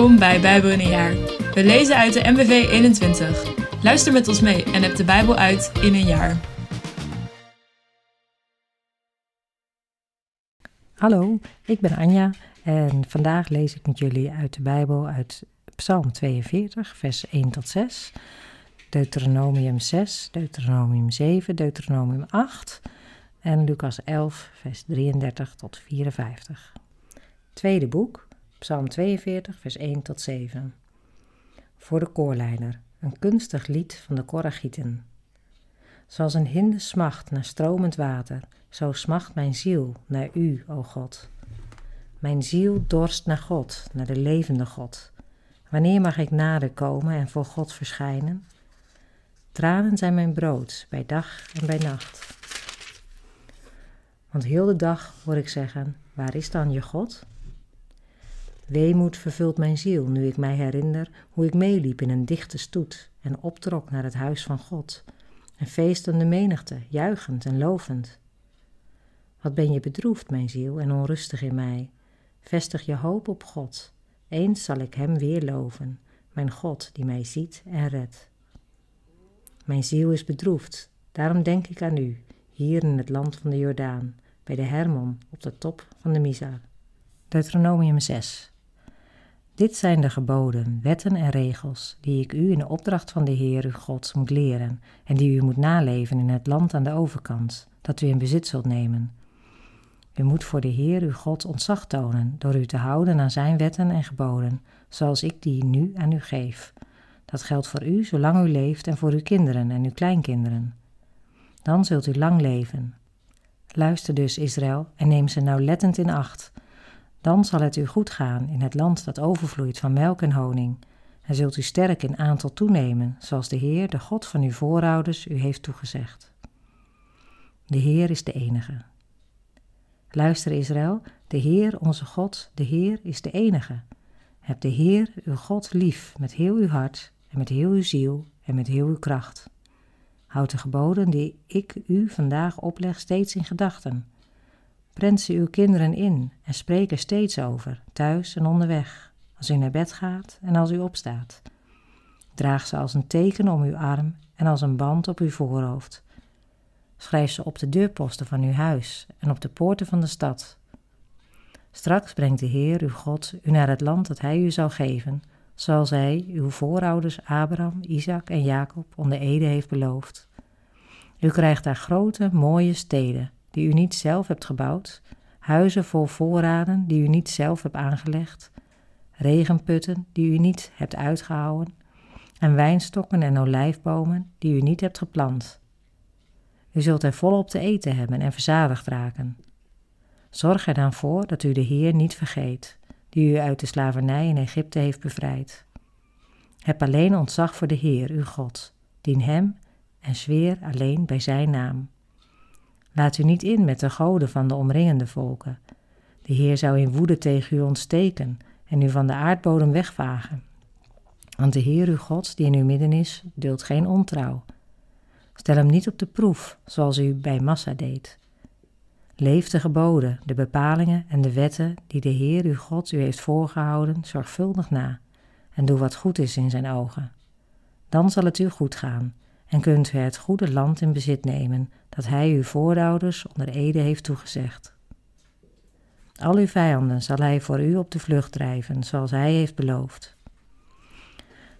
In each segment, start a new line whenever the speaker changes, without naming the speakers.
Bij Bijbel in een jaar. We lezen uit de MBV 21. Luister met ons mee en heb de Bijbel uit in een jaar.
Hallo, ik ben Anja en vandaag lees ik met jullie uit de Bijbel uit Psalm 42, vers 1 tot 6, Deuteronomium 6, Deuteronomium 7, Deuteronomium 8 en Lucas 11, vers 33 tot 54. Tweede boek, Psalm 42, vers 1 tot 7. Voor de koorleider, een kunstig lied van de Koragieten. Zoals een hinde smacht naar stromend water, zo smacht mijn ziel naar u, o God. Mijn ziel dorst naar God, naar de levende God. Wanneer mag ik nader komen en voor God verschijnen? Tranen zijn mijn brood, bij dag en bij nacht. Want heel de dag hoor ik zeggen: Waar is dan je God? Weemoed vervult mijn ziel nu ik mij herinner hoe ik meeliep in een dichte stoet en optrok naar het huis van God. En feestende menigte, juichend en lovend. Wat ben je bedroefd, mijn ziel, en onrustig in mij? Vestig je hoop op God. Eens zal ik Hem weer loven, mijn God die mij ziet en redt. Mijn ziel is bedroefd, daarom denk ik aan u, hier in het land van de Jordaan, bij de Hermon op de top van de Mizar. Deuteronomium 6 Dit zijn de geboden, wetten en regels die ik u in de opdracht van de Heer uw God moet leren en die u moet naleven in het land aan de overkant, dat u in bezit zult nemen. U moet voor de Heer uw God ontzag tonen door u te houden aan zijn wetten en geboden, zoals ik die nu aan u geef. Dat geldt voor u zolang u leeft en voor uw kinderen en uw kleinkinderen. Dan zult u lang leven. Luister dus, Israël, en neem ze nauwlettend in acht. Dan zal het u goed gaan in het land dat overvloeit van melk en honing, en zult u sterk in aantal toenemen, zoals de Heer, de God van uw voorouders, u heeft toegezegd. De Heer is de enige. Luister, Israël, de Heer, onze God, de Heer is de enige. Heb de Heer, uw God, lief met heel uw hart en met heel uw ziel en met heel uw kracht. Houd de geboden die ik u vandaag opleg steeds in gedachten. Prent ze uw kinderen in en spreek er steeds over, thuis en onderweg, als u naar bed gaat en als u opstaat. Draag ze als een teken om uw arm en als een band op uw voorhoofd. Schrijf ze op de deurposten van uw huis en op de poorten van de stad. Straks brengt de Heer, uw God, u naar het land dat Hij u zal geven, zoals Hij uw voorouders Abraham, Isaac en Jacob onder Ede heeft beloofd. U krijgt daar grote, mooie steden, die u niet zelf hebt gebouwd, huizen vol voorraden die u niet zelf hebt aangelegd, regenputten die u niet hebt uitgehouden, en wijnstokken en olijfbomen die u niet hebt geplant. U zult er volop te eten hebben en verzadigd raken. Zorg er dan voor dat u de Heer niet vergeet, die u uit de slavernij in Egypte heeft bevrijd. Heb alleen ontzag voor de Heer, uw God, dien Hem en zweer alleen bij Zijn naam. Laat u niet in met de goden van de omringende volken. De Heer zou in woede tegen u ontsteken en u van de aardbodem wegvagen. Want de Heer uw God, die in uw midden is, duldt geen ontrouw. Stel hem niet op de proef, zoals u bij Massa deed. Leef de geboden, de bepalingen en de wetten die de Heer uw God u heeft voorgehouden zorgvuldig na, en doe wat goed is in zijn ogen. Dan zal het u goed gaan, en kunt u het goede land in bezit nemen dat hij uw voorouders onder Ede heeft toegezegd. Al uw vijanden zal hij voor u op de vlucht drijven, zoals hij heeft beloofd.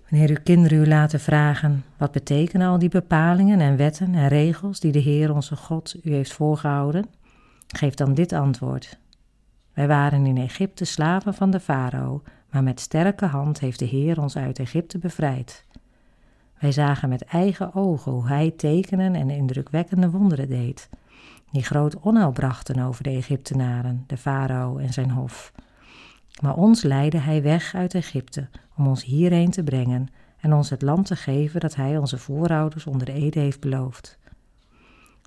Wanneer uw kinderen u laten vragen, wat betekenen al die bepalingen en wetten en regels die de Heer onze God u heeft voorgehouden? Geef dan dit antwoord. Wij waren in Egypte slaven van de farao, maar met sterke hand heeft de Heer ons uit Egypte bevrijd. Wij zagen met eigen ogen hoe hij tekenen en indrukwekkende wonderen deed, die groot onheil brachten over de Egyptenaren, de farao en zijn hof. Maar ons leidde hij weg uit Egypte om ons hierheen te brengen en ons het land te geven dat hij onze voorouders onder de ede heeft beloofd.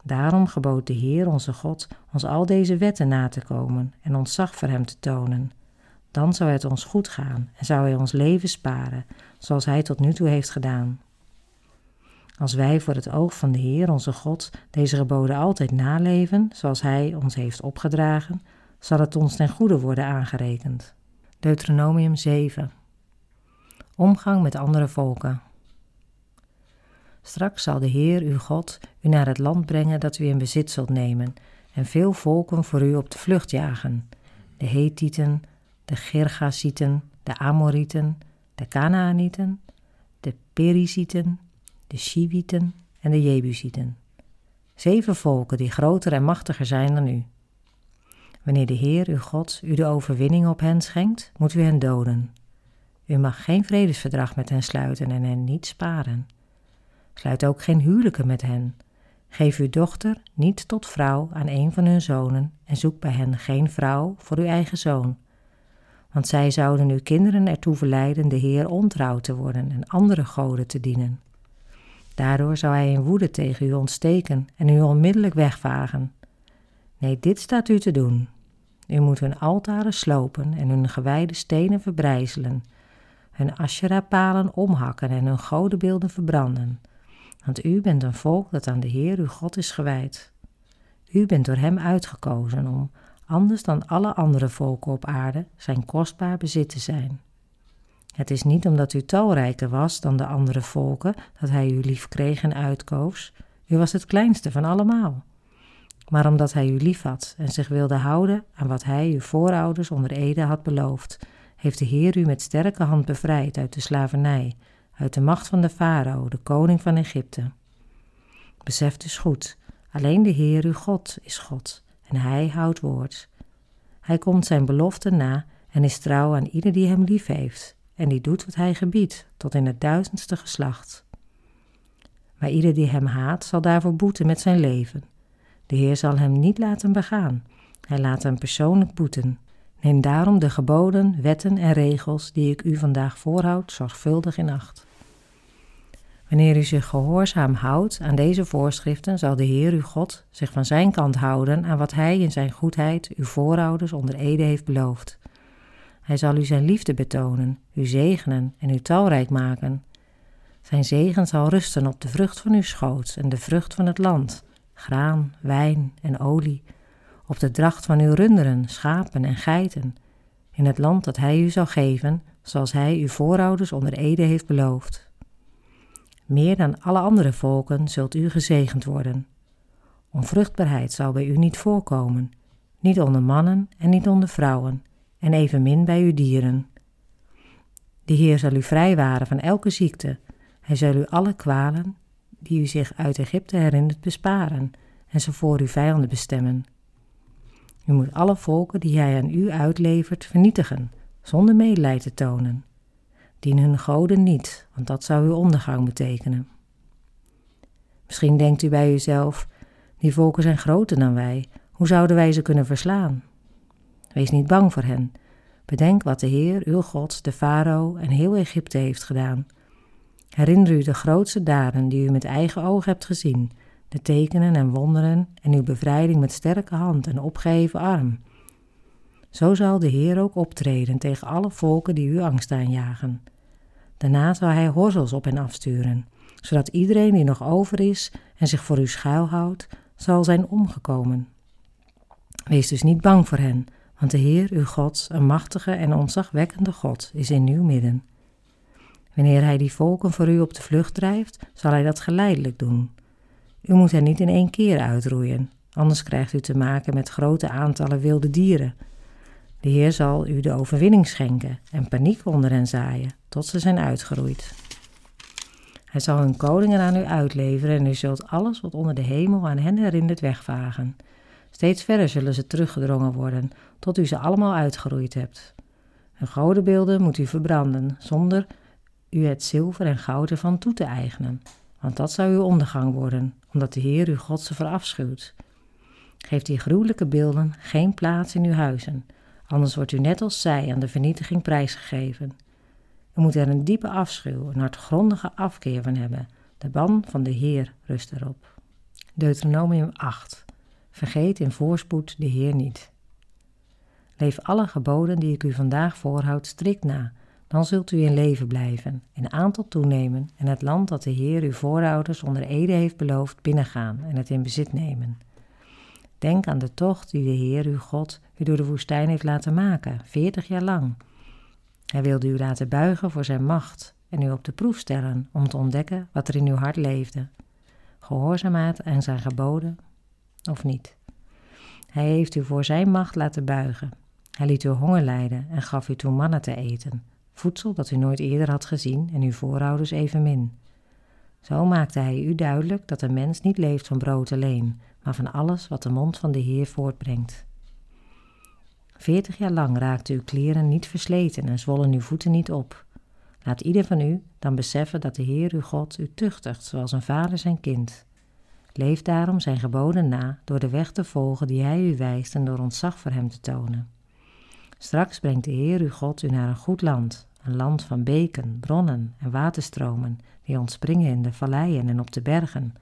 Daarom gebood de Heer onze God ons al deze wetten na te komen en ons zag voor hem te tonen. Dan zou het ons goed gaan en zou hij ons leven sparen, zoals hij tot nu toe heeft gedaan. Als wij voor het oog van de Heer onze God deze geboden altijd naleven, zoals Hij ons heeft opgedragen, zal het ons ten goede worden aangerekend. Deuteronomium 7 omgang met andere volken. Straks zal de Heer, uw God, u naar het land brengen dat u in bezit zult nemen, en veel volken voor u op de vlucht jagen: de Hethieten, de Gergasieten, de Amorieten, de Canaanieten, de Perizieten, de Shiwieten en de Jebusieten. Zeven volken die groter en machtiger zijn dan u. Wanneer de Heer, uw God, u de overwinning op hen schenkt, moet u hen doden. U mag geen vredesverdrag met hen sluiten en hen niet sparen. Sluit ook geen huwelijken met hen. Geef uw dochter niet tot vrouw aan een van hun zonen en zoek bij hen geen vrouw voor uw eigen zoon. Want zij zouden uw kinderen ertoe verleiden de Heer ontrouw te worden en andere goden te dienen. Daardoor zou hij in woede tegen u ontsteken en u onmiddellijk wegvagen. Nee, dit staat u te doen. U moet hun altaren slopen en hun gewijde stenen verbrijzelen, hun asherapalen omhakken en hun godenbeelden verbranden. Want u bent een volk dat aan de Heer uw God is gewijd. U bent door hem uitgekozen om, anders dan alle andere volken op aarde, zijn kostbaar bezit te zijn. Het is niet omdat u talrijker was dan de andere volken dat hij u lief kreeg en uitkoos. U was het kleinste van allemaal. Maar omdat hij u lief had en zich wilde houden aan wat hij uw voorouders onder Ede had beloofd, heeft de Heer u met sterke hand bevrijd uit de slavernij, uit de macht van de farao, de koning van Egypte. Besef dus goed, alleen de Heer uw God is God en hij houdt woord. Hij komt zijn belofte na en is trouw aan ieder die hem lief heeft en die doet wat hij gebiedt, tot in het duizendste geslacht. Maar ieder die hem haat, zal daarvoor boeten met zijn leven. De Heer zal hem niet laten begaan. Hij laat hem persoonlijk boeten. Neem daarom de geboden, wetten en regels die ik u vandaag voorhoud zorgvuldig in acht. Wanneer u zich gehoorzaam houdt aan deze voorschriften, zal de Heer uw God zich van zijn kant houden aan wat hij in zijn goedheid uw voorouders onder Ede heeft beloofd. Hij zal u zijn liefde betonen, u zegenen en u talrijk maken. Zijn zegen zal rusten op de vrucht van uw schoot en de vrucht van het land, graan, wijn en olie, op de dracht van uw runderen, schapen en geiten, in het land dat hij u zal geven, zoals hij uw voorouders onder Ede heeft beloofd. Meer dan alle andere volken zult u gezegend worden. Onvruchtbaarheid zal bij u niet voorkomen, niet onder mannen en niet onder vrouwen, en evenmin bij uw dieren. De Heer zal u vrijwaren van elke ziekte. Hij zal u alle kwalen die u zich uit Egypte herinnert besparen en ze voor uw vijanden bestemmen. U moet alle volken die hij aan u uitlevert vernietigen, zonder medelijden te tonen. Dien hun goden niet, want dat zou uw ondergang betekenen. Misschien denkt u bij uzelf: die volken zijn groter dan wij, hoe zouden wij ze kunnen verslaan? Wees niet bang voor hen. Bedenk wat de Heer, uw God, de farao en heel Egypte heeft gedaan. Herinner u de grootste daden die u met eigen ogen hebt gezien, de tekenen en wonderen en uw bevrijding met sterke hand en opgeheven arm. Zo zal de Heer ook optreden tegen alle volken die u angst aanjagen. Daarna zal hij horzels op hen afsturen, zodat iedereen die nog over is en zich voor u schuilhoudt, zal zijn omgekomen. Wees dus niet bang voor hen, want de Heer, uw God, een machtige en ontzagwekkende God, is in uw midden. Wanneer hij die volken voor u op de vlucht drijft, zal hij dat geleidelijk doen. U moet hen niet in één keer uitroeien, anders krijgt u te maken met grote aantallen wilde dieren. De Heer zal u de overwinning schenken en paniek onder hen zaaien, tot ze zijn uitgeroeid. Hij zal hun koningen aan u uitleveren en u zult alles wat onder de hemel aan hen herinnert wegvagen. Steeds verder zullen ze teruggedrongen worden, tot u ze allemaal uitgeroeid hebt. Hun godenbeelden moet u verbranden, zonder u het zilver en goud ervan toe te eigenen, want dat zou uw ondergang worden, omdat de Heer uw God ze verafschuwt. Geef die gruwelijke beelden geen plaats in uw huizen, anders wordt u net als zij aan de vernietiging prijsgegeven. U moet er een diepe afschuw, een hartgrondige afkeer van hebben. De ban van de Heer rust erop. Deuteronomium 8 Vergeet in voorspoed de Heer niet. Leef alle geboden die ik u vandaag voorhoud strikt na, dan zult u in leven blijven, in aantal toenemen en het land dat de Heer uw voorouders onder Ede heeft beloofd binnengaan en het in bezit nemen. Denk aan de tocht die de Heer uw God u door de woestijn heeft laten maken, veertig jaar lang. Hij wilde u laten buigen voor zijn macht en u op de proef stellen om te ontdekken wat er in uw hart leefde. Gehoorzaamheid aan zijn geboden of niet. Hij heeft u voor zijn macht laten buigen. Hij liet u honger lijden en gaf u toen mannen te eten, voedsel dat u nooit eerder had gezien en uw voorouders evenmin. Zo maakte hij u duidelijk dat een mens niet leeft van brood alleen, maar van alles wat de mond van de Heer voortbrengt. Veertig jaar lang raakten uw kleren niet versleten en zwollen uw voeten niet op. Laat ieder van u dan beseffen dat de Heer uw God u tuchtigt zoals een vader zijn kind. Leef daarom zijn geboden na door de weg te volgen die hij u wijst en door ontzag voor hem te tonen. Straks brengt de Heer uw God u naar een goed land, een land van beken, bronnen en waterstromen die ontspringen in de valleien en op de bergen.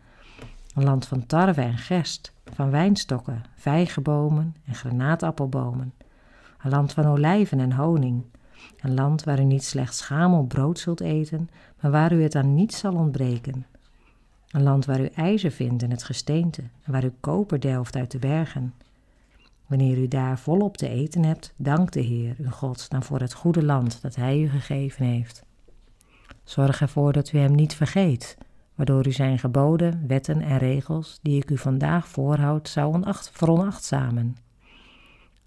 Een land van tarwe en gerst, van wijnstokken, vijgenbomen en granaatappelbomen. Een land van olijven en honing. Een land waar u niet slechts schamel brood zult eten, maar waar u het aan niets zal ontbreken. Een land waar u ijzer vindt in het gesteente en waar u koper delft uit de bergen. Wanneer u daar volop te eten hebt, dank de Heer, uw God, dan voor het goede land dat Hij u gegeven heeft. Zorg ervoor dat u Hem niet vergeet, waardoor u Zijn geboden, wetten en regels, die ik u vandaag voorhoud, zou veronachtzamen.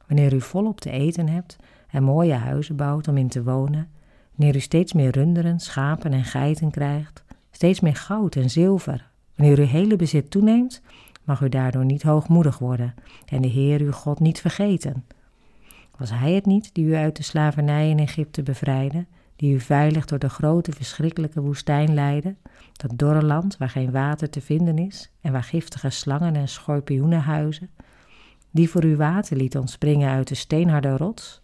Wanneer u volop te eten hebt en mooie huizen bouwt om in te wonen, wanneer u steeds meer runderen, schapen en geiten krijgt, steeds meer goud en zilver, wanneer uw hele bezit toeneemt, mag u daardoor niet hoogmoedig worden en de Heer uw God niet vergeten. Was Hij het niet die u uit de slavernij in Egypte bevrijdde, die u veilig door de grote verschrikkelijke woestijn leidde, dat dorre land waar geen water te vinden is en waar giftige slangen en schorpioenen huizen, die voor u water liet ontspringen uit de steenharde rots,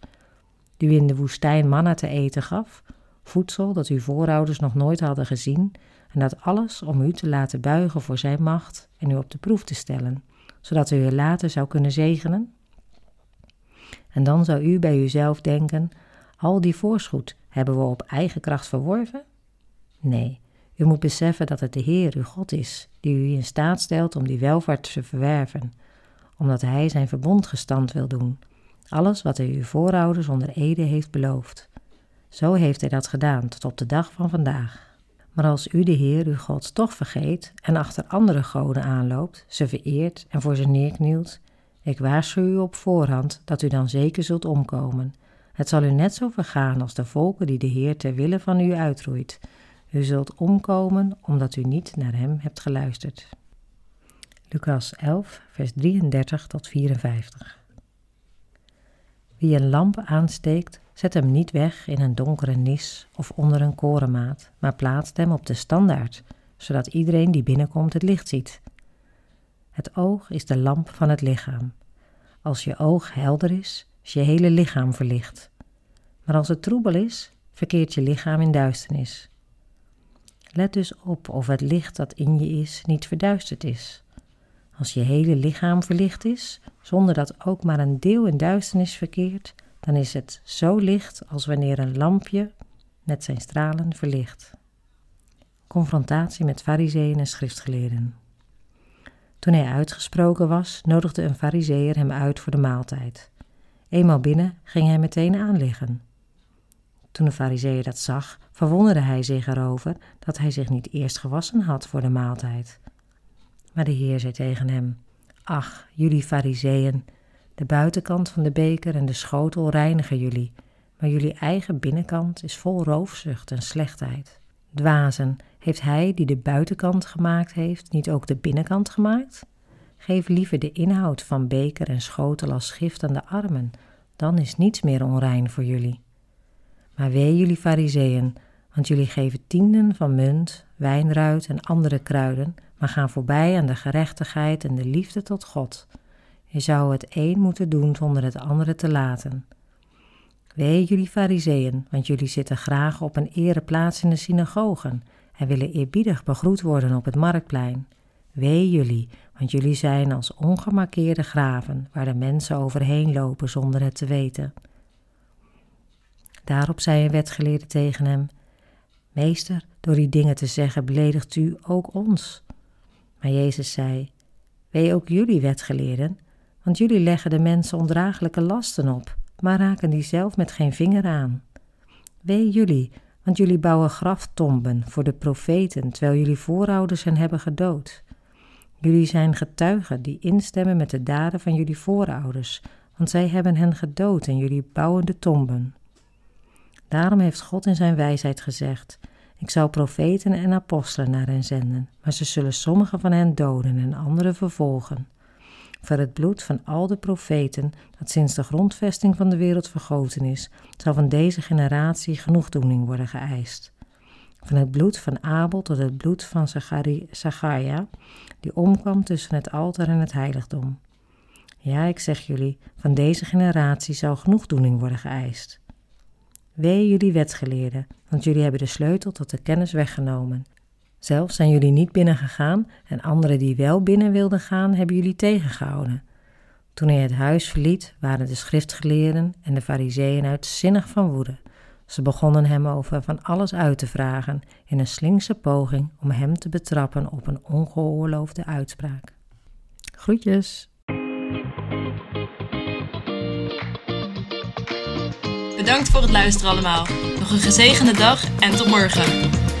die u in de woestijn manna te eten gaf, voedsel dat uw voorouders nog nooit hadden gezien en dat alles om u te laten buigen voor zijn macht en u op de proef te stellen, zodat u u later zou kunnen zegenen? En dan zou u bij uzelf denken: al die voorschoed hebben we op eigen kracht verworven? Nee, u moet beseffen dat het de Heer uw God is, die u in staat stelt om die welvaart te verwerven, omdat Hij zijn verbond gestand wil doen, alles wat Hij uw voorouders onder Ede heeft beloofd. Zo heeft Hij dat gedaan tot op de dag van vandaag. Maar als u de Heer uw God toch vergeet en achter andere goden aanloopt, ze vereert en voor ze neerknielt, ik waarschuw u op voorhand dat u dan zeker zult omkomen. Het zal u net zo vergaan als de volken die de Heer ter wille van u uitroeit. U zult omkomen omdat u niet naar hem hebt geluisterd. Lucas 11, vers 33 tot 54. Wie een lamp aansteekt, Zet hem niet weg in een donkere nis of onder een korenmaat, maar plaatst hem op de standaard, zodat iedereen die binnenkomt het licht ziet. Het oog is de lamp van het lichaam. Als je oog helder is, is je hele lichaam verlicht. Maar als het troebel is, verkeert je lichaam in duisternis. Let dus op of het licht dat in je is niet verduisterd is. Als je hele lichaam verlicht is, zonder dat ook maar een deel in duisternis verkeert, dan is het zo licht als wanneer een lampje met zijn stralen verlicht. Confrontatie met fariseeën en schriftgeleerden. Toen hij uitgesproken was, nodigde een fariseer hem uit voor de maaltijd. Eenmaal binnen ging hij meteen aanliggen. Toen de fariseer dat zag, verwonderde hij zich erover dat hij zich niet eerst gewassen had voor de maaltijd. Maar de Heer zei tegen hem: Ach, jullie fariseeën, de buitenkant van de beker en de schotel reinigen jullie, maar jullie eigen binnenkant is vol roofzucht en slechtheid. Dwazen, heeft hij die de buitenkant gemaakt heeft, niet ook de binnenkant gemaakt? Geef liever de inhoud van beker en schotel als gift aan de armen, dan is niets meer onrein voor jullie. Maar wee jullie fariseeën, want jullie geven tienden van munt, wijnruit en andere kruiden, maar gaan voorbij aan de gerechtigheid en de liefde tot God. Je zou het een moeten doen zonder het andere te laten. Wee jullie fariseeën, want jullie zitten graag op een ereplaats in de synagogen en willen eerbiedig begroet worden op het marktplein. Wee jullie, want jullie zijn als ongemarkeerde graven waar de mensen overheen lopen zonder het te weten. Daarop zei een wetgeleerde tegen hem: Meester, door die dingen te zeggen beledigt u ook ons. Maar Jezus zei: Wee ook jullie wetgeleerden, want jullie leggen de mensen ondraaglijke lasten op, maar raken die zelf met geen vinger aan. Wee jullie, want jullie bouwen graftomben voor de profeten, terwijl jullie voorouders hen hebben gedood. Jullie zijn getuigen die instemmen met de daden van jullie voorouders, want zij hebben hen gedood en jullie bouwen de tomben. Daarom heeft God in zijn wijsheid gezegd: Ik zal profeten en apostelen naar hen zenden, maar ze zullen sommigen van hen doden en anderen vervolgen. Voor het bloed van al de profeten dat sinds de grondvesting van de wereld vergoten is, zal van deze generatie genoegdoening worden geëist. Van het bloed van Abel tot het bloed van Zacharia, die omkwam tussen het altaar en het heiligdom. Ja, ik zeg jullie, van deze generatie zal genoegdoening worden geëist. Wee jullie wetgeleerden, want jullie hebben de sleutel tot de kennis weggenomen. Zelf zijn jullie niet binnengegaan en anderen die wel binnen wilden gaan, hebben jullie tegengehouden. Toen hij het huis verliet, waren de schriftgeleerden en de fariseeën uitzinnig van woede. Ze begonnen hem over van alles uit te vragen in een slinkse poging om hem te betrappen op een ongeoorloofde uitspraak. Groetjes!
Bedankt voor het luisteren allemaal. Nog een gezegende dag en tot morgen.